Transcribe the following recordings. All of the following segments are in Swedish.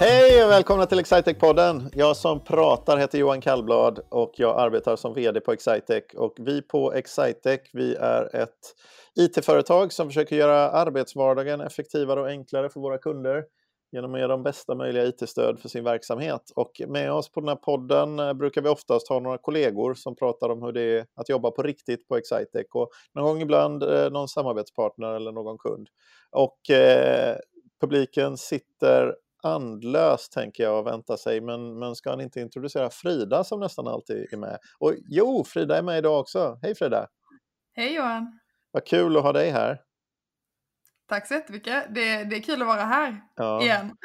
Hej och välkomna till Excitec-podden. Jag som pratar heter Johan Kallblad och jag arbetar som VD på Excitec. Och vi på Excitec, vi är ett IT-företag som försöker göra arbetsvardagen effektivare och enklare för våra kunder genom att ge dem bästa möjliga IT-stöd för sin verksamhet. Och med oss på den här podden eh, brukar vi oftast ha några kollegor som pratar om hur det är att jobba på riktigt på Excitec och någon gång ibland eh, någon samarbetspartner eller någon kund. Och eh, publiken sitter andlös tänker jag och väntar sig, men, men ska han inte introducera Frida som nästan alltid är med? Och jo, Frida är med idag också. Hej Frida! Hej Johan! Vad kul att ha dig här. Tack så jättemycket. Det, det är kul att vara här ja. igen.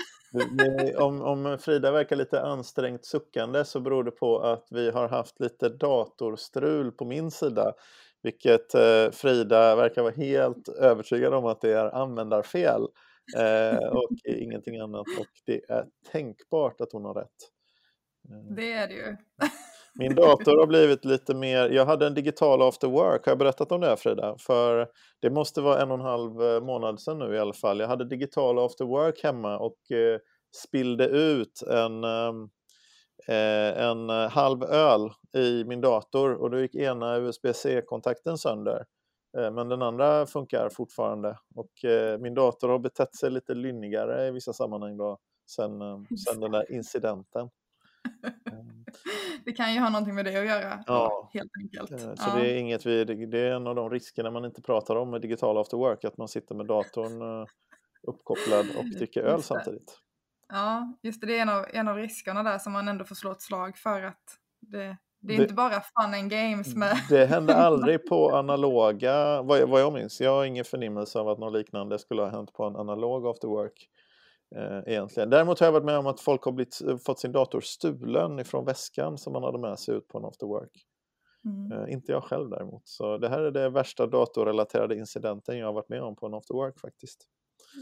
Om, om Frida verkar lite ansträngt suckande så beror det på att vi har haft lite datorstrul på min sida. Vilket eh, Frida verkar vara helt övertygad om att det är användarfel. Eh, och ingenting annat. Och det är tänkbart att hon har rätt. Eh. Det är det ju. Min dator har blivit lite mer, jag hade en digital after work, har jag berättat om det här Frida? För det måste vara en och en halv eh, månad sedan nu i alla fall. Jag hade digital after work hemma och eh, spillde ut en, ehm, eh, en halv öl i min dator och då gick ena USB-C-kontakten sönder. Eh, men den andra funkar fortfarande och eh, min dator har betett sig lite lynnigare i vissa sammanhang då, sen, eh, sen den där incidenten. det kan ju ha någonting med det att göra, ja. helt enkelt. Så ja. det är inget vi, det är en av de riskerna man inte pratar om med digital after work, att man sitter med datorn uppkopplad och dricker öl samtidigt. Ja, just det, det är en av, en av riskerna där som man ändå får slå ett slag för att det, det är det, inte bara fun and games med... Det hände aldrig på analoga, vad, vad jag minns. Jag har ingen förnimmelse av att något liknande skulle ha hänt på en analog after work. Eh, egentligen. Däremot har jag varit med om att folk har blivit, fått sin dator stulen ifrån väskan som man hade med sig ut på en after work. Mm. Eh, inte jag själv däremot. Så det här är det värsta datorrelaterade incidenten jag har varit med om på en after work faktiskt.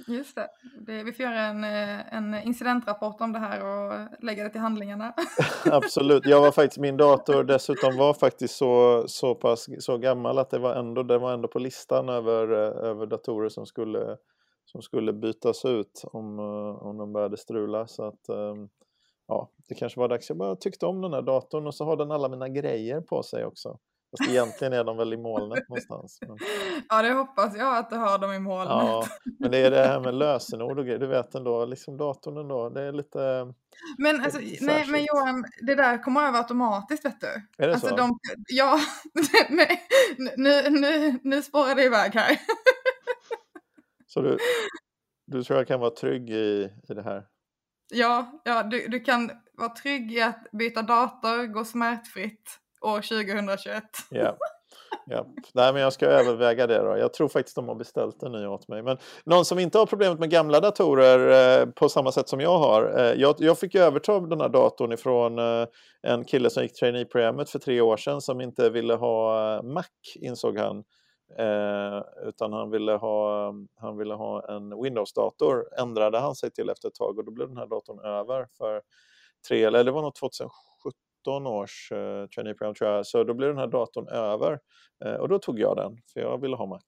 Just det. det. Vi får göra en, eh, en incidentrapport om det här och lägga det till handlingarna. Absolut. Jag var faktiskt, min dator dessutom var faktiskt så, så pass så gammal att det var ändå, det var ändå på listan över, eh, över datorer som skulle, som skulle bytas ut om, eh, om de började strula. Så att, ehm, ja, det kanske var dags. Jag bara tyckte om den här datorn och så har den alla mina grejer på sig också. Fast egentligen är de väl i molnet någonstans. Men... Ja, det hoppas jag att du har dem i molnet. Ja, men det är det här med lösenord och grejer. Du vet ändå, liksom datorn ändå, det är lite... Men, alltså, nej, men Johan, det där kommer över automatiskt vet du. Är det alltså, så? De, ja, nej, nu, nu, nu spårar det iväg här. Så du, du tror jag kan vara trygg i, i det här? Ja, ja du, du kan vara trygg i att byta dator, gå smärtfritt år 2021. Ja. Ja. Nej, men jag ska överväga det då. Jag tror faktiskt de har beställt en ny åt mig. Men någon som inte har problemet med gamla datorer eh, på samma sätt som jag har. Eh, jag, jag fick överta den här datorn ifrån eh, en kille som gick traineeprogrammet för tre år sedan som inte ville ha eh, Mac, insåg han. Eh, utan han ville, ha, han ville ha en Windows-dator, ändrade han sig till efter ett tag och då blev den här datorn över för tre, eller det var nog 2017 17 års eh, traineeprogram tror jag, så då blev den här datorn över. Eh, och då tog jag den, för jag ville ha Mac.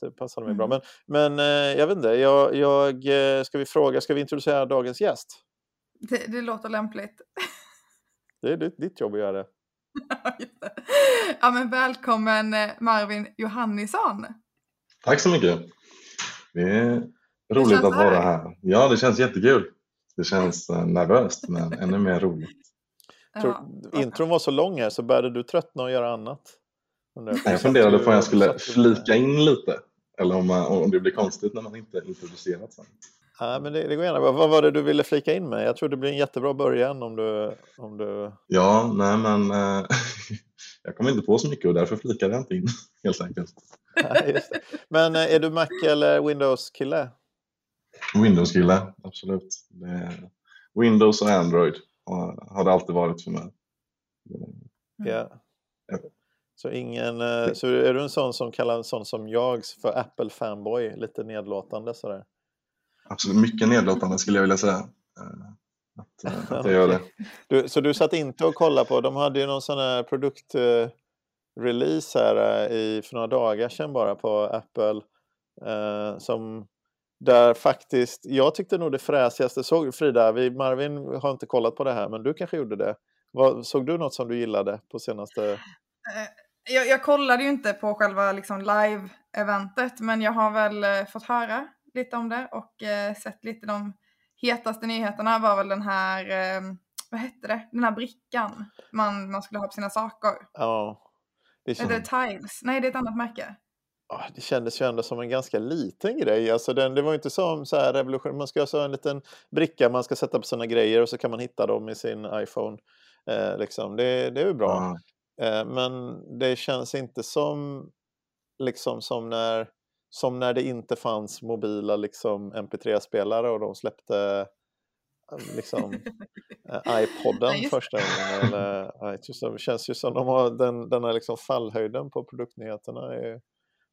Det passade mig mm. bra. Men, men eh, jag vet inte, jag, jag, eh, ska vi fråga, ska vi introducera dagens gäst? Det, det låter lämpligt. Det är ditt, ditt jobb att göra det. ja, men välkommen eh, Marvin Johannisson. Tack så mycket. Det är roligt att vara här. Ja, det känns jättekul. Det känns eh, nervöst men ännu mer roligt. Tror, ja. Intron var så lång här så började du tröttna och göra annat? Jag funderade på om jag skulle flika in lite. Eller om, man, om det blir konstigt när man inte introducerat sen. Ja, men det, det går gärna. Vad var det du ville flika in med? Jag tror det blir en jättebra början om du... Om du... Ja, nej men äh, jag kom inte på så mycket och därför flikade jag inte in helt enkelt. Ja, men äh, är du Mac eller Windows-kille? Windows-kille, absolut. Windows och Android har det alltid varit för mig. Ja. Så, ingen, eh, så är du en sån som kallar en sån som jag för Apple-fanboy, lite nedlåtande sådär? Absolut, mycket nedlåtande skulle jag vilja säga. Eh, att, eh, att jag gör det. Du, så du satt inte och kollade på, de hade ju någon sån här produktrelease här i, för några dagar sedan bara på Apple. Eh, som där faktiskt, jag tyckte nog det fräsigaste, såg Frida, vi, Marvin har inte kollat på det här, men du kanske gjorde det. Vad, såg du något som du gillade på senaste? Eh, jag, jag kollade ju inte på själva liksom, live-eventet, men jag har väl eh, fått höra lite om det och eh, sett lite de hetaste nyheterna var väl den här, eh, vad hette det, den här brickan man, man skulle ha på sina saker. Ja. Det, är det Tiles? Nej, det är ett annat märke. Det kändes ju ändå som en ganska liten grej. Alltså den, det var inte som så här revolution. Man ska ha en liten bricka man ska sätta på sina grejer och så kan man hitta dem i sin iPhone. Eh, liksom. det, det är ju bra. Mm. Eh, men det känns inte som, liksom, som, när, som när det inte fanns mobila liksom, MP3-spelare och de släppte eh, liksom, eh, iPoden ja, första gången. Eller, det känns ju som de har, den, den här liksom fallhöjden på produktnyheterna är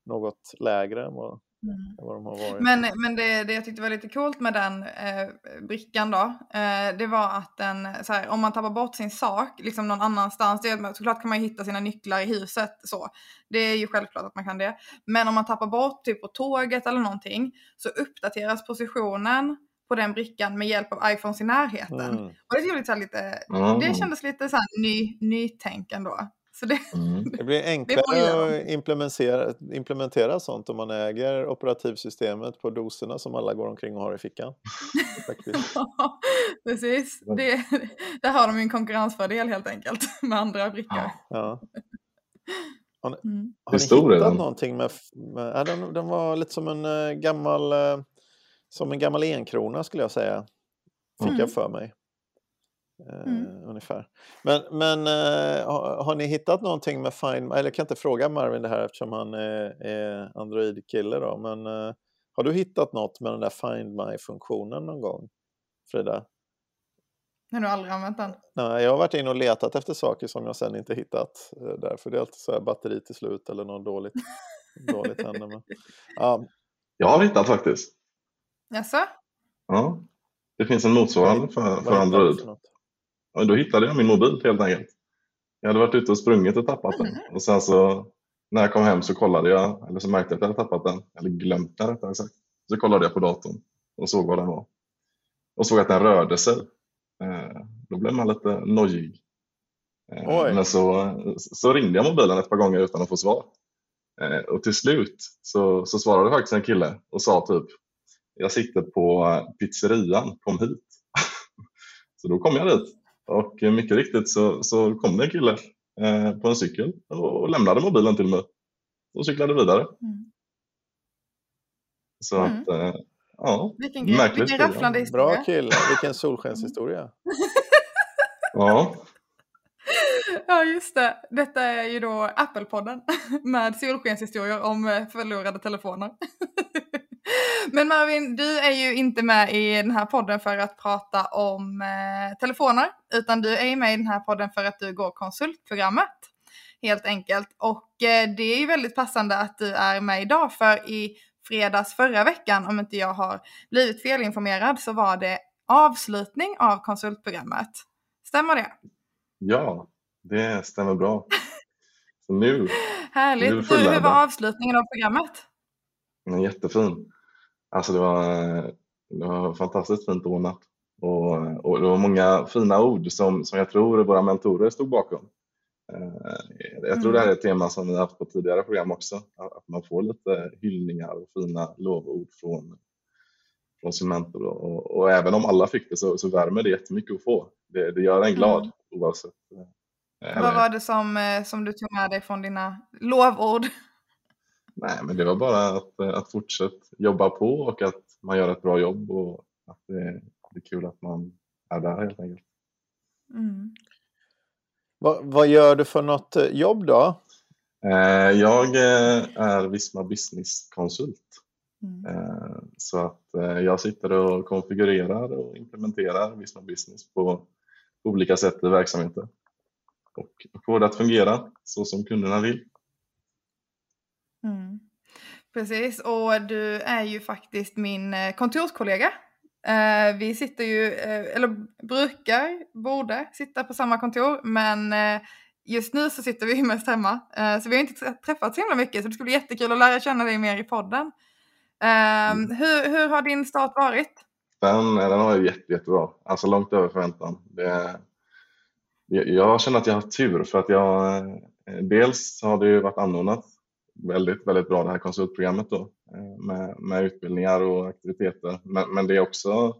något lägre än vad, Mm. Vad de har varit. Men, men det, det jag tyckte var lite coolt med den eh, brickan då, eh, det var att den, så här, om man tappar bort sin sak liksom någon annanstans, det, såklart kan man ju hitta sina nycklar i huset så. Det är ju självklart att man kan det. Men om man tappar bort typ på tåget eller någonting så uppdateras positionen på den brickan med hjälp av iPhones i närheten. Mm. Och det, är lite, så här, lite, mm. det kändes lite så här ny, nytänk ändå. Så det, mm. det blir enklare det att implementera, implementera sånt om man äger operativsystemet på doserna som alla går omkring och har i fickan. ja, precis. Det, där har de en konkurrensfördel helt enkelt med andra brickor. Ja. Har ni, mm. har ni hittat någonting med... med ja, den, den var lite som en uh, gammal... Uh, som en gammal enkrona skulle jag säga. Fick mm. jag för mig. Mm. Uh, ungefär. Men, men uh, har, har, ni hittat någonting med Find Eller jag kan inte fråga Marvin det här eftersom han är, är Android-kille då. Men uh, har du hittat något med den där Find My-funktionen någon gång? Frida? Har nog aldrig använt den. Nej, jag har varit inne och letat efter saker som jag sen inte hittat. Därför det är alltid så här batteri till slut eller något dåligt, dåligt händer. Men, ja. Jag har hittat faktiskt. Jaså? Ja. Det finns en motsvarande för, för Android. Och då hittade jag min mobil helt enkelt. Jag hade varit ute och sprungit och tappat den. Och sen så när jag kom hem så kollade jag, eller så märkte jag att jag hade tappat den, eller glömt den rättare sagt. Så kollade jag på datorn och såg vad den var. Och såg att den rörde sig. Eh, då blev man lite nojig. Eh, men så, så ringde jag mobilen ett par gånger utan att få svar. Eh, och till slut så, så svarade faktiskt en kille och sa typ jag sitter på pizzerian, kom hit. så då kom jag dit och mycket riktigt så, så kom det en kille eh, på en cykel och lämnade mobilen till mig och cyklade vidare. Mm. Så mm. att, eh, ja, vilken, märkligt. Vilken rafflande historia. Bra kille, vilken solskenshistoria. ja. Ja, just det. Detta är ju då Apple-podden med solskenshistorier om eh, förlorade telefoner. Men Marvin, du är ju inte med i den här podden för att prata om eh, telefoner, utan du är med i den här podden för att du går konsultprogrammet. Helt enkelt. Och eh, det är ju väldigt passande att du är med idag, för i fredags förra veckan, om inte jag har blivit felinformerad, så var det avslutning av konsultprogrammet. Stämmer det? Ja, det stämmer bra. Så nu, Härligt. Nu du, hur var avslutningen av programmet? Jättefin. Alltså det var, det var fantastiskt fint ordnat. Och, och det var många fina ord som, som jag tror våra mentorer stod bakom. Eh, jag tror det här är ett tema som vi haft på tidigare program också, att man får lite hyllningar och fina lovord från, från sin mentor. Och, och även om alla fick det så, så värmer det jättemycket att få. Det, det gör en glad mm. oavsett. Eller... Vad var det som, eh, som du tog med dig från dina lovord? Nej, men det var bara att, eh, att fortsätta jobba på och att man gör ett bra jobb och att det, det är kul att man är där helt enkelt. Mm. Vad, vad, gör du för något eh, jobb då? Eh, jag är Visma Business-konsult. Mm. Så att jag sitter och konfigurerar och implementerar Visma Business på olika sätt i verksamheten och få det att fungera så som kunderna vill. Mm. Precis, och du är ju faktiskt min eh, kontorskollega. Eh, vi sitter ju, eh, eller brukar, borde sitta på samma kontor, men just nu så sitter vi mest hemma. Så vi har inte träffats så himla mycket, så det skulle bli jättekul att lära känna dig mer i podden. Um, hur, hur har din start varit? Den, den har varit jätte, jättebra, alltså långt över förväntan. Det, jag känner att jag har haft tur för att jag dels har det ju varit anordnat väldigt, väldigt bra det här konsultprogrammet då eh, med, med utbildningar och aktiviteter. Men, men det är också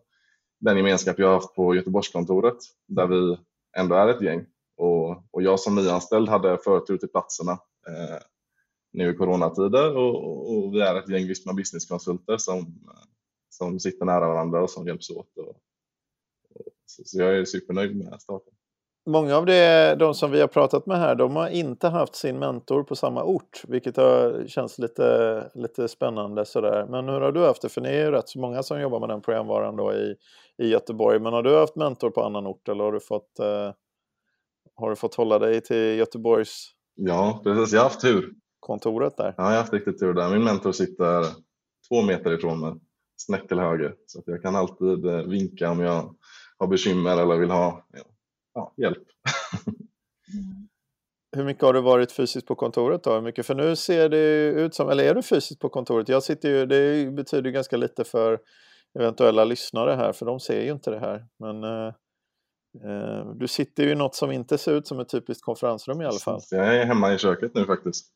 den gemenskap jag har haft på Göteborgskontoret där vi ändå är ett gäng. Och, och jag som nyanställd hade förtur till platserna eh, nu i coronatider och, och, vi är ett gäng liksom Visma businesskonsulter som, som sitter nära varandra och som hjälps åt. Och, och så, så jag är supernöjd med starten. Många av det, de som vi har pratat med här, de har inte haft sin mentor på samma ort, vilket har känts lite, lite spännande sådär. Men hur har du haft det? För ni är ju rätt så många som jobbar med den programvaran då i, i Göteborg. Men har du haft mentor på annan ort eller har du fått, eh, har du fått hålla dig till Göteborgs? Ja, precis. Jag har haft tur. Kontoret där? Ja, jag har haft riktigt tur där. Min mentor sitter två meter ifrån mig, snett till höger. Så att jag kan alltid eh, vinka om jag har bekymmer eller vill ha ja, hjälp. Hur mycket har du varit fysiskt på kontoret då? Hur mycket? För nu ser det ut som, eller är du fysiskt på kontoret? Jag sitter ju, det betyder ganska lite för eventuella lyssnare här, för de ser ju inte det här. Men eh, eh, du sitter ju i något som inte ser ut som ett typiskt konferensrum i alla fall. Jag är hemma i köket nu faktiskt.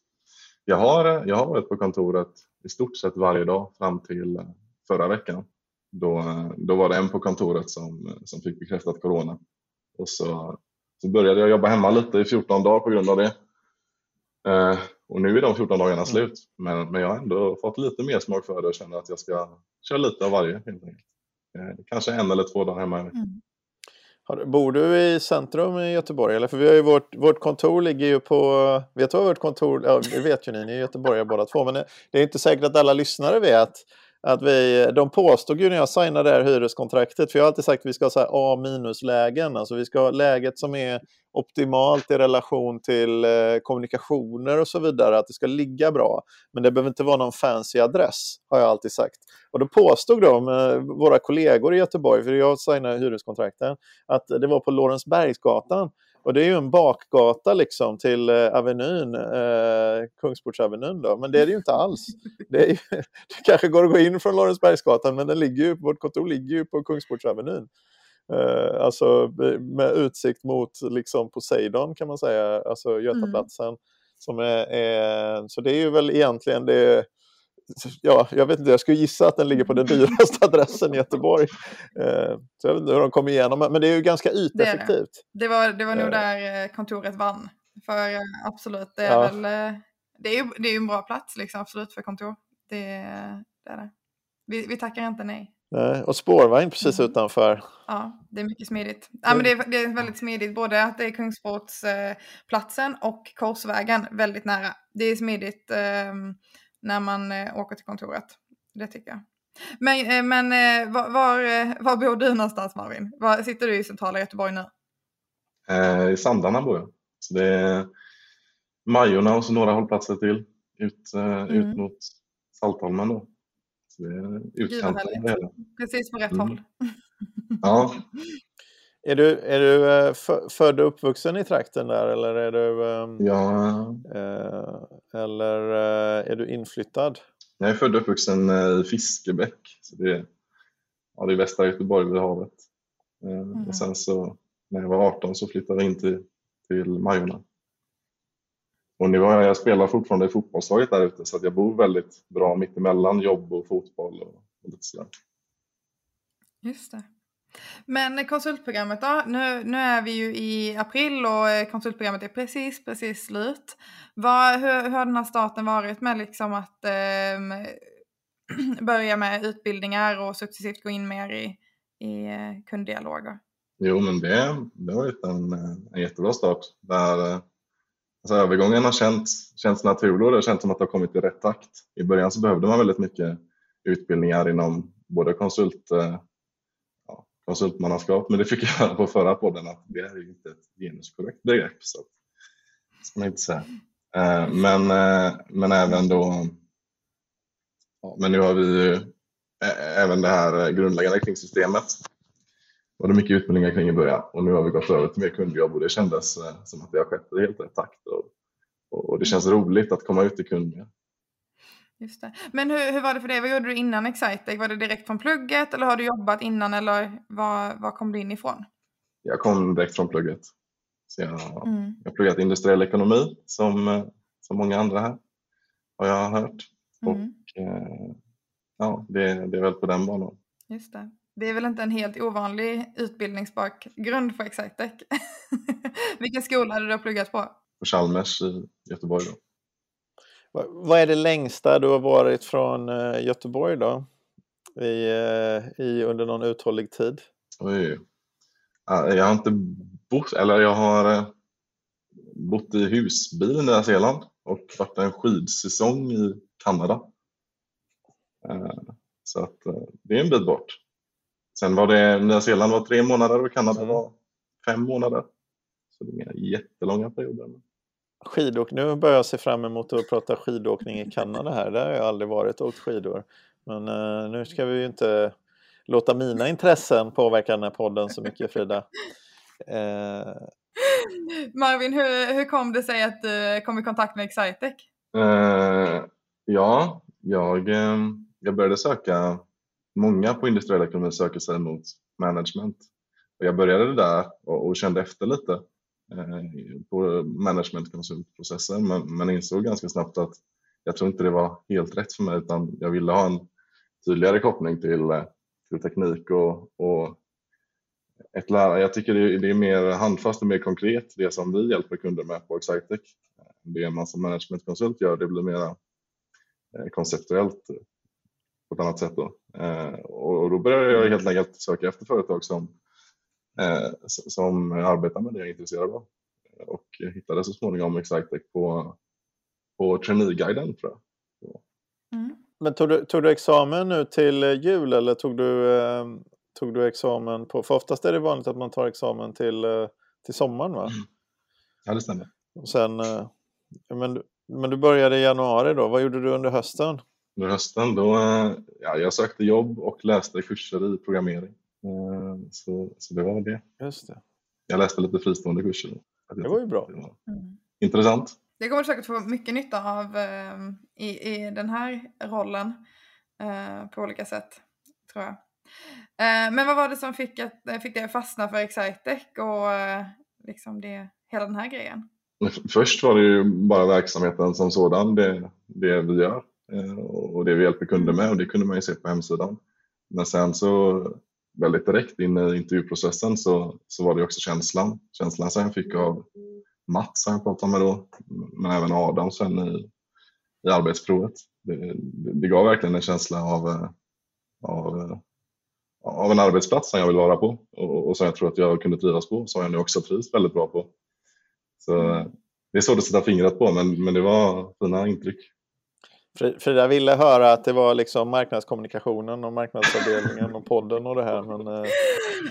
Jag har, jag har varit på kontoret i stort sett varje dag fram till förra veckan. Då, då var det en på kontoret som, som fick bekräftat corona. Och så, så började jag jobba hemma lite i 14 dagar på grund av det. Eh, och nu är de 14 dagarna mm. slut. Men, men jag har ändå fått lite mer smak för det och känner att jag ska köra lite av varje. Helt enkelt. Eh, kanske en eller två dagar hemma. Mm. Bor du i centrum i Göteborg? Eller? För vi har ju vårt, vårt kontor ligger ju på... Vet du vad vårt kontor... Ja, det vet ju ni, ni är göteborgare båda två. Men det är inte säkert att alla lyssnare vet att vi, de påstod ju när jag signade det här hyreskontraktet, för jag har alltid sagt att vi ska ha A-minus-lägen, alltså vi ska ha läget som är optimalt i relation till eh, kommunikationer och så vidare, att det ska ligga bra. Men det behöver inte vara någon fancy adress, har jag alltid sagt. Och då påstod de, eh, våra kollegor i Göteborg, för jag signade hyreskontrakten, att det var på Lorensbergsgatan. Och det är ju en bakgata liksom till eh, Avenyn, eh, Kungsportsavenyn då, men det är det ju inte alls. Det, ju, det kanske går att gå in från Lorensbergsgatan, men den ligger ju, vårt kontor ligger ju på Kungsportsavenyn. Eh, alltså med utsikt mot liksom Poseidon kan man säga, alltså Götaplatsen. Mm. Som är, är, så det är ju väl egentligen det ja, jag vet inte, jag skulle gissa att den ligger på den dyraste adressen i Göteborg. Eh, så jag vet inte hur de kommer igenom, men det är ju ganska yteffektivt. Det, det. var, det var nog eh. där eh, kontoret vann. För absolut, det är ja. väl det är ju det är en bra plats liksom, absolut för kontor. Det, det är det. Vi, vi tackar inte nej. Nej, och spårvagn precis mm. utanför. Ja, det är mycket smidigt. Ja, men det, är, det är väldigt smidigt, både att det är Kungsportsplatsen och Korsvägen väldigt nära. Det är smidigt. När man eh, åker till kontoret. Det tycker jag. Men, eh, men eh, var, var, var, bor du någonstans Marvin? Var, sitter du i centrala Göteborg nu? I Sandarna bor jag. Så det är Majorna och så några hållplatser till ut, mm. ut mot Saltholmen. Då. Så det är utkanten. Precis på rätt mm. håll. ja. Är du, är du eh, född och uppvuxen i trakten där eller är du, ehm, ja. eh, eller eh, är du inflyttad? Jag är född och uppvuxen i Fiskebäck. Så det, är, ja, det är västra Göteborg vid havet. Mm. Och sen så när jag var 18 så flyttade jag in till, till Majorna. Och nu har jag, jag spelar fortfarande i fotbollslaget där ute så att jag bor väldigt bra mittemellan jobb och fotboll och, och lite sådär. Just det. Men konsultprogrammet då? Nu, nu är vi ju i april och eh, konsultprogrammet är precis, precis slut. Vad, hur, hur har den här starten varit med liksom att eh, börja med utbildningar och successivt gå in mer i, i eh, kunddialoger? Jo, men det, det har varit en, en jättebra start. Där, eh, alltså, övergången har känts, känts naturlig och det har känts som att det har kommit i rätt takt. I början så behövde man väldigt mycket utbildningar inom både konsult Alltså konsultmannaskap, men det fick jag höra på förra podden att det är ju inte ett genuskorrekt begrepp. Så ska man inte säga. Eh, men, eh, men även då, men nu har vi ju eh, även det här grundläggande kring systemet. Det var det mycket utbildningar kring i början och nu har vi gått över till mer kundjobb och det kändes som att det har skett i helt rätt takt och, och det känns roligt att komma ut till kunder. Just det. Men hur, hur var det för dig? Vad gjorde du innan Excitec? Var det direkt från plugget eller har du jobbat innan eller var, var kom du in ifrån? Jag kom direkt från plugget. Så jag, mm. jag har pluggat industriell ekonomi som, som många andra här har jag hört. Mm. Och eh, ja, det, det är väl på den banan. Just det. Det är väl inte en helt ovanlig utbildningsbakgrund för Excitec? Vilken skola hade du pluggat på? På Chalmers i Göteborg. Då. Vad är det längsta du har varit från eh, Göteborg då? I, eh, i, under någon uthållig tid? Oj. Jag har inte bott, eller jag har eh, bott i husbil i Nya Zeeland och varit en skidsäsong i Kanada. Så att det är en bit bort. Sen var det, Nya Zeeland var tre månader och Kanada mm. var fem månader. Så det är jättelånga perioder. Skidåk, nu börjar jag se fram emot att prata skidåkning i Kanada här. Där har jag aldrig varit och åkt skidor. Men uh, nu ska vi ju inte låta mina intressen påverka den här podden så mycket Frida. Uh... Marvin, hur, hur kom det sig att du kom i kontakt med Excitec? Uh, ja, jag, jag började söka många på industriell ekonomi söker sig mot management. Och jag började där och, och kände efter lite eh, Eh, på managementkonsultprocessen men, men insåg ganska snabbt att jag tror inte det var helt rätt för mig utan jag ville ha en tydligare koppling till, eh, till teknik och, och ett lära. Jag tycker det är, det är mer handfast och mer konkret det som vi hjälper kunder med på Excitec. Det man som managementkonsult gör det blir mer eh, konceptuellt på ett annat sätt. Då. Och då började jag helt enkelt söka efter företag som, som arbetar med det jag är intresserad av och hittade så småningom Excitec på, på Traineeguiden tror jag. Mm. Men tog du, tog du examen nu till jul eller tog du, eh, tog du examen på, för oftast är det vanligt att man tar examen till, eh, till sommaren va? Mm. Ja det stämmer. Och sen, eh, men, men du började i januari då, vad gjorde du under hösten? under hösten. Då, eh, ja, jag sökte jobb och läste kurser i programmering. Eh, så, så det var det. Just det. Jag läste lite fristående kurser. Det var ju bra. Var mm. Intressant. Det kommer du säkert få mycket nytta av eh, i, i den här rollen på olika sätt, tror jag. men vad var det som fick, att, fick dig att fastna för Excitec och liksom det, hela den här grejen? Först var det ju bara verksamheten som sådan, det, det vi gör. Eh, och det vi hjälper kunder med och det kunde man ju se på hemsidan. Men sen så väldigt direkt in i intervjuprocessen så, så var det också känslan. Känslan som jag fick av Mats som jag pratade med då, men även Adam sen i, i arbetsprovet. Det, det, gav verkligen en känsla av, eh, av, eh, av en arbetsplats som jag vill vara på och, och som jag tror att jag kunde trivas på, som jag nu också trivs väldigt bra på. Så det är svårt att sätta fingret på men, men det var fina intryck. Frida ville höra att det var liksom marknadskommunikationen och marknadsavdelningen och podden och det här. Men eh,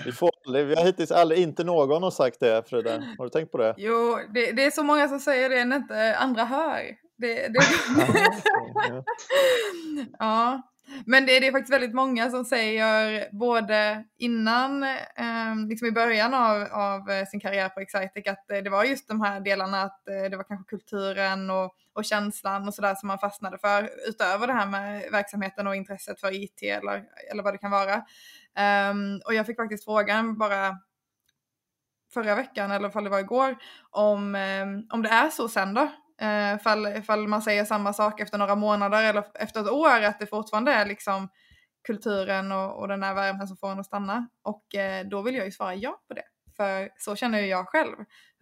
vi, får vi har hittills aldrig, inte någon har sagt det Frida. Har du tänkt på det? Jo, det, det är så många som säger det när inte andra hör. Det, det... ja. Men det, det, är faktiskt väldigt många som säger både innan, eh, liksom i början av, av, eh, sin karriär på Excitec att eh, det var just de här delarna att eh, det var kanske kulturen och, och känslan och sådär som man fastnade för utöver det här med verksamheten och intresset för IT eller, eller vad det kan vara. Um, och jag fick faktiskt frågan bara förra veckan eller om det var igår om, ehm, om det är så sen då Eh, ifall, man säger samma sak efter några månader eller efter ett år, att det fortfarande är liksom kulturen och, och den här värmen som får en att stanna. Och eh, då vill jag ju svara ja på det. För så känner ju jag själv.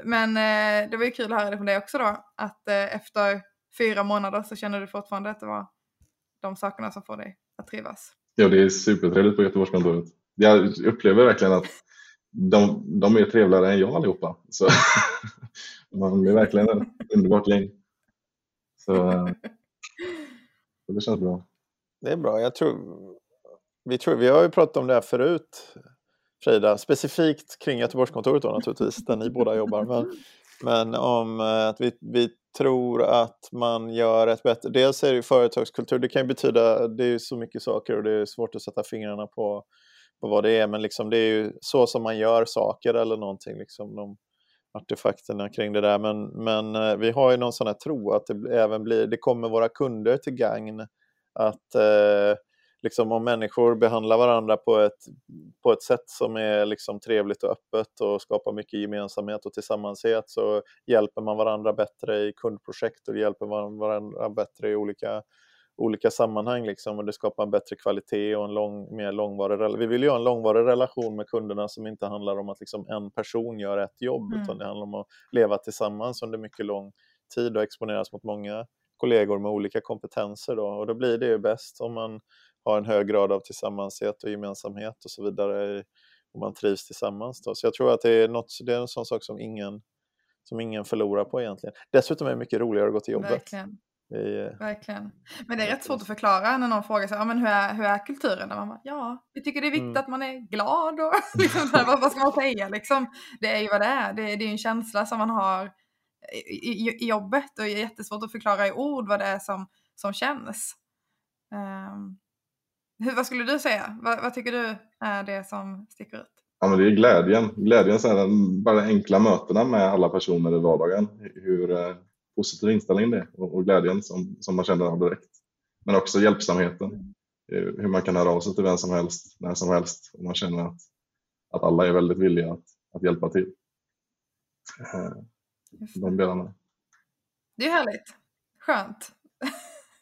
Men eh, det var ju kul att höra det från dig också då. Att eh, efter fyra månader så känner du fortfarande att det var de sakerna som får dig att trivas. Ja, det är supertrevligt på Göteborgskontoret. Jag upplever verkligen att de, de är trevligare än jag allihopa. Så man blir verkligen ett underbart gäng. Så, det känns bra. Det är bra. Jag tror, vi, tror, vi har ju pratat om det här förut, Frida, specifikt kring Göteborgskontoret då naturligtvis, där ni båda jobbar. Men, men om eh, att vi, vi tror att man gör ett bättre... Dels är det ju företagskultur, det kan ju betyda, det är ju så mycket saker och det är svårt att sätta fingrarna på på vad det är, men liksom det är ju så som man gör saker eller någonting, liksom de artefakterna kring det där. Men, men eh, vi har ju någon sån här tro att det även blir, det kommer våra kunder till gagn Att eh, liksom om människor behandlar varandra på ett, på ett sätt som är liksom trevligt och öppet och skapar mycket gemensamhet och tillsammanshet så hjälper man varandra bättre i kundprojekt och hjälper man varandra bättre i olika olika sammanhang liksom, och det skapar en bättre kvalitet och en lång, mer långvarig relation. Vi vill ju ha en långvarig relation med kunderna som inte handlar om att liksom en person gör ett jobb, mm. utan det handlar om att leva tillsammans under mycket lång tid och exponeras mot många kollegor med olika kompetenser. Då. Och då blir det ju bäst om man har en hög grad av tillsammanshet och gemensamhet och så vidare, och man trivs tillsammans. Då. Så jag tror att det är, något, det är en sån sak som ingen, som ingen förlorar på egentligen. Dessutom är det mycket roligare att gå till jobbet. Verkligen. Verkligen. Men det är rätt svårt att förklara när någon frågar sig, ja, men hur, är, hur är kulturen? Och man bara, ja, vi tycker det är viktigt mm. att man är glad och liksom, vad, vad ska man säga liksom? Det är ju vad det är, det, det är en känsla som man har i, i, i, jobbet och det är jättesvårt att förklara i ord vad det är som, som känns. Um, hur, vad skulle du säga? Vad, vad, tycker du är det som sticker ut? Ja, men det är glädjen. Glädjen, så här, bara de enkla mötena med alla personer i vardagen. Hur, positiv inställning det och, och glädjen som, som man känner av direkt. Men också hjälpsamheten, eh, hur man kan höra av sig till vem som helst, när som helst och man känner att, att alla är väldigt villiga att, att hjälpa till. Eh, de delarna. Det är härligt. Skönt.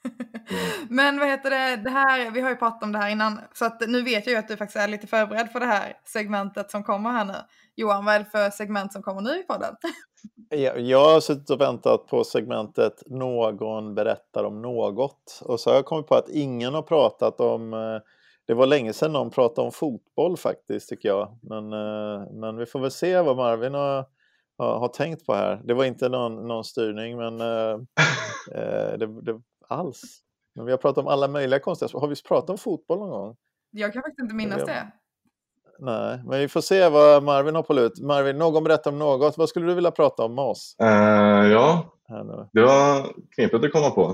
Mm. Men vad heter det, det här, vi har ju pratat om det här innan, så att nu vet jag ju att du faktiskt är lite förberedd för det här segmentet som kommer här nu. Johan, vad är det för segment som kommer nu i podden? Jag, har suttit och väntat på segmentet Någon berättar om något och så har jag kommit på att ingen har pratat om eh, det var länge sedan någon pratade om fotboll faktiskt tycker jag. Men, eh, men vi får väl se vad Marvin har, har, har tänkt på här. Det var inte någon, någon styrning men eh, det, det, alls. Men vi har pratat om alla möjliga konstiga Har vi pratat om fotboll någon gång? Jag kan faktiskt inte minnas det. Nej, men vi får se vad Marvin har på lut. Marvin, någon berättar om något. Vad skulle du vilja prata om med oss? Uh, ja, det var knepigt att komma på.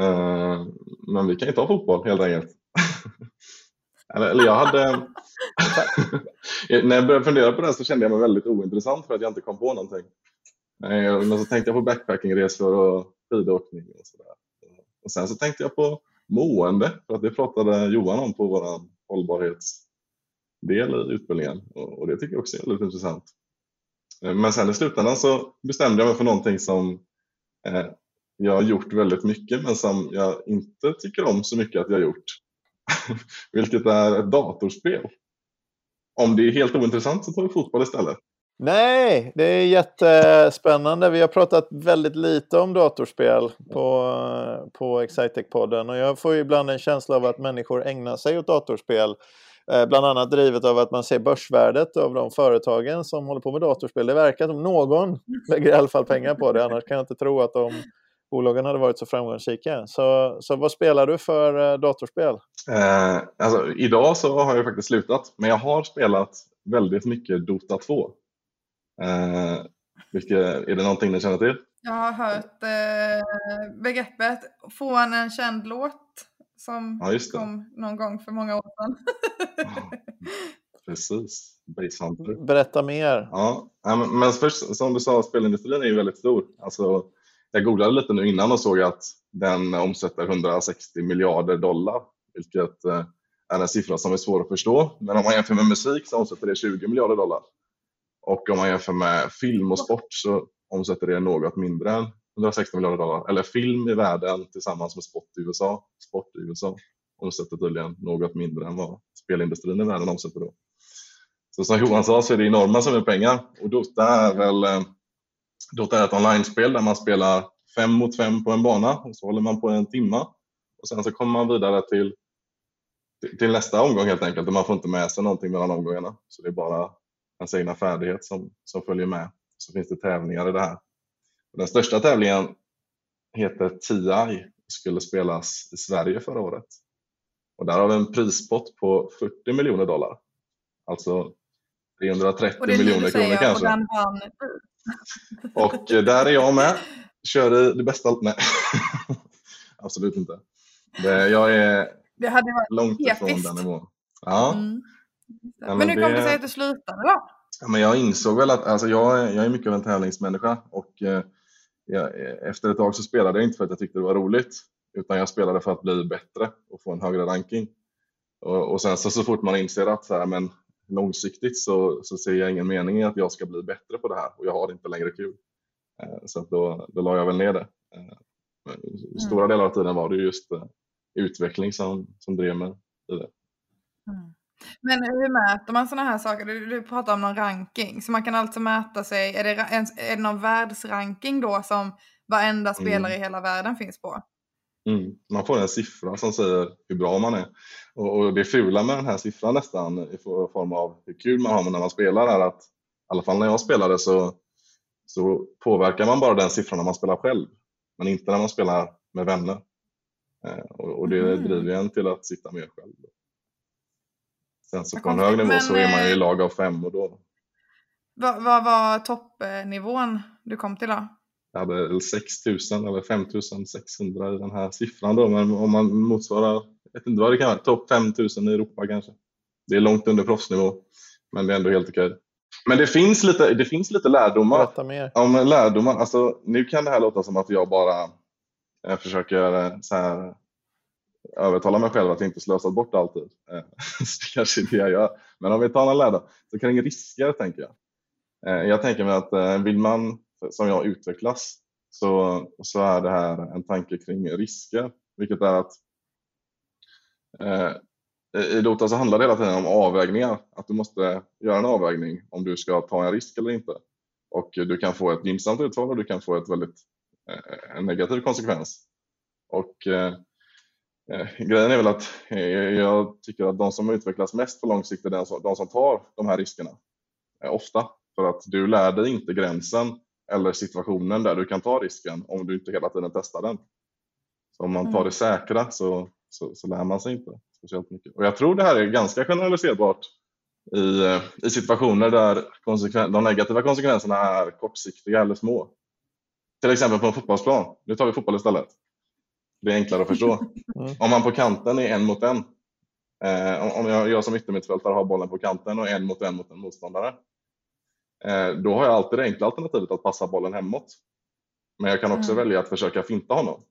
Uh, men vi kan ju ta fotboll helt enkelt. eller, eller jag hade... När jag började fundera på det så kände jag mig väldigt ointressant för att jag inte kom på någonting. Men så tänkte jag på backpackingresor och skidåkning och sådär. Och sen så tänkte jag på mående, för att det pratade Johan om på vår hållbarhetsdel i utbildningen och det tycker jag också är väldigt intressant. Eh, men sen i slutändan så bestämde jag mig för någonting som eh, jag har gjort väldigt mycket men som jag inte tycker om så mycket att jag har gjort. Vilket är ett datorspel. Om det är helt ointressant så tar vi fotboll istället. Nej, det är jättespännande. Vi har pratat väldigt lite om datorspel på, på Excitec-podden och jag får ibland en känsla av att människor ägnar sig åt datorspel. Eh, bland annat drivet av att man ser börsvärdet av de företagen som håller på med datorspel. Det verkar som någon lägger i alla fall pengar på det, annars kan jag inte tro att de bolagen hade varit så framgångsrika. Så, så vad spelar du för eh, datorspel? Eh, alltså, idag så har jag faktiskt slutat, men jag har spelat väldigt mycket Dota 2. Eh, vilka, är det någonting ni känner till? Jag har hört eh, begreppet från en känd låt som ja, kom någon gång för många år sedan. precis, Basehunter. Berätta mer. Ja, men, men först, som du sa, spelindustrin är ju väldigt stor. Alltså, jag googlade lite nu innan och såg att den omsätter 160 miljarder dollar, vilket eh, är en siffra som är svår att förstå. Men om man jämför med musik så omsätter det 20 miljarder dollar. Och om man jämför med film och sport så omsätter det något mindre än 160 miljarder dollar. Eller film i världen tillsammans med sport i USA, sport i USA omsätter tydligen något mindre än vad spelindustrin i världen omsätter då. Så som Johan sa så är det enorma summor pengar och Dota är väl eh, Dota är ett online-spel där man spelar fem mot fem på en bana och så håller man på en timma och sen så kommer man vidare till, till nästa omgång helt enkelt och man får inte med sig någonting mellan omgångarna. Så det är bara ens egna färdighet som, som följer med. Så finns det tävlingar i det här. Den största tävlingen heter TI och skulle spelas i Sverige förra året. Och där har vi en prispott på 40 miljoner dollar. Alltså 330 miljoner kronor kanske. Och, och eh, där är jag med. Kör i det bästa. Nej, absolut inte. Jag är det långt ifrån den nivån. Ja. Mm. Ja, men, men hur kom det sig att du slutade då? Ja, men jag insåg väl att alltså jag, jag är mycket av en tävlingsmänniska och eh, jag, efter ett tag så spelade jag inte för att jag tyckte det var roligt utan jag spelade för att bli bättre och få en högre ranking. Och, och sen så, så fort man inser att så här, men långsiktigt så, så ser jag ingen mening i att jag ska bli bättre på det här och jag har inte längre kul. Eh, så då, då la jag väl ner det. Eh, stora mm. delar av tiden var det just eh, utveckling som, som drev mig i det. Mm. Men hur mäter man sådana här saker? Du, du pratar om någon ranking, så man kan alltså mäta sig, är det, är det någon världsranking då som varenda spelare mm. i hela världen finns på? Mm. Man får en siffra som säger hur bra man är. Och, och det fula med den här siffran nästan i form av hur kul man har när man spelar är att i alla fall när jag spelade så, så påverkar man bara den siffran när man spelar själv men inte när man spelar med vänner. Eh, och, och, det mm. driver en till att sitta mer själv. Sen så på en hög nivå men, så är man ju i eh, lag av fem och då. Vad, vad var toppnivån du kom till då? Jag hade 6000 eller 5600 i den här siffran då, men om man motsvarar, jag vet inte vad det kan vara, topp 5000 i Europa kanske. Det är långt under proffsnivå, men det är ändå helt okej. Men det finns lite, det finns lite lärdomar. mer. Om lärdomar. Alltså, nu kan det här låta som att jag bara jag eh, försöker eh, så här, övertala mig själv att inte slösa bort all tid. Eh, så det kanske är det jag gör. Men om vi tar en lärdom så kring risker tänker jag. Eh, jag tänker mig att eh, vill man som jag utvecklas så, så är det här en tanke kring risker, vilket är att eh, i Dota så handlar det hela tiden om avvägningar, att du måste göra en avvägning om du ska ta en risk eller inte. Och du kan få ett gynnsamt utfall och du kan få ett väldigt eh, en negativ konsekvens. Och eh grejen är väl att eh, jag tycker att de som utvecklas mest på lång sikt är de som, de som tar de här riskerna. Eh, ofta. För att du lär dig inte gränsen eller situationen där du kan ta risken om du inte hela tiden testar den. Så om man tar mm. det säkra så, så, så lär man sig inte speciellt mycket. Och jag tror det här är ganska generaliserbart i, eh, i situationer där de negativa konsekvenserna är kortsiktiga eller små. Till exempel på en fotbollsplan. Nu tar vi fotboll istället. Det är enklare att förstå. Mm. Om man på kanten är en mot en. Eh, om jag, jag som yttermittfältare har bollen på kanten och en mot en mot en motståndare Eh, då har jag alltid det enkla alternativet att passa bollen hemåt. Men jag kan också mm. välja att försöka finta honom.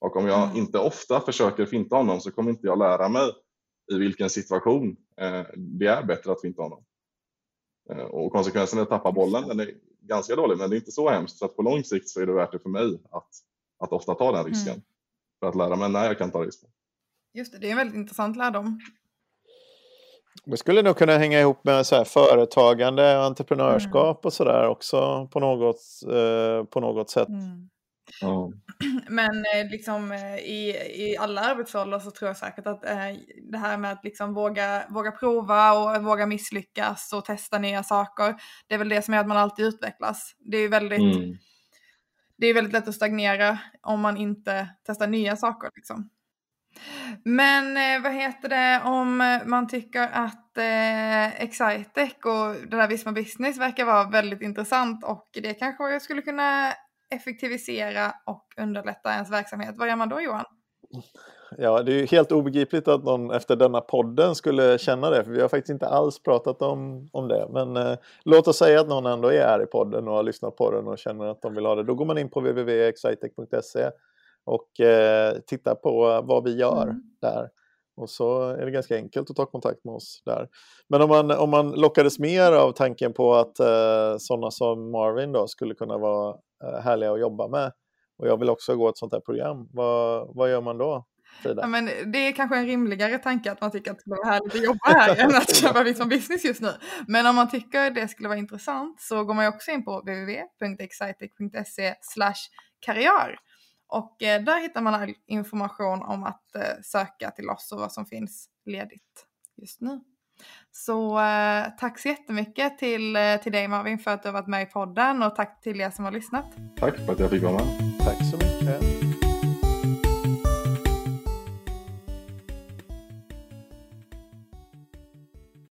Och om jag mm. inte ofta försöker finta honom så kommer inte jag lära mig i vilken situation eh, det är bättre att finta honom. Eh, och konsekvensen är att tappa bollen, den är ganska dålig men det är inte så hemskt. Så att på lång sikt så är det värt det för mig att, att ofta ta den risken. Mm. För att lära mig när jag kan ta risken. Just det, det är en väldigt intressant lärdom. Det skulle nog kunna hänga ihop med så här företagande och entreprenörskap mm. och sådär också på något, eh, på något sätt. Mm. Mm. Men eh, liksom eh, i, i alla arbetsroller så tror jag säkert att eh, det här med att liksom våga, våga prova och våga misslyckas och testa nya saker. Det är väl det som gör att man alltid utvecklas. Det är väldigt, mm det är väldigt lätt att stagnera om man inte testar nya saker. Liksom. Men eh, vad heter det om man tycker att eh, Excitec och det där Visma Business verkar vara väldigt intressant och det kanske skulle kunna effektivisera och underlätta ens verksamhet. Vad gör man då Johan? Ja, det är ju helt obegripligt att någon efter denna podden skulle känna det, för vi har faktiskt inte alls pratat om, om det. Men eh, låt oss säga att någon ändå är här i podden och har lyssnat på den och känner att de vill ha det. Då går man in på www.excitec.se och eh, titta på vad vi gör mm. där. Och så är det ganska enkelt att ta kontakt med oss där. Men om man, om man lockades mer av tanken på att eh, sådana som Marvin då skulle kunna vara eh, härliga att jobba med och jag vill också gå ett sånt här program, vad, vad gör man då? Ja, men det är kanske en rimligare tanke att man tycker att det skulle vara härligt att jobba här än att köpa Vitt som business just nu. Men om man tycker det skulle vara intressant så går man ju också in på www.excitec.se karriär och eh, där hittar man all information om att eh, söka till oss och vad som finns ledigt just nu. Så eh, tack så jättemycket till, till dig Marvin för att du har varit med i podden och tack till er som har lyssnat. Tack för att jag fick vara med. Tack så mycket.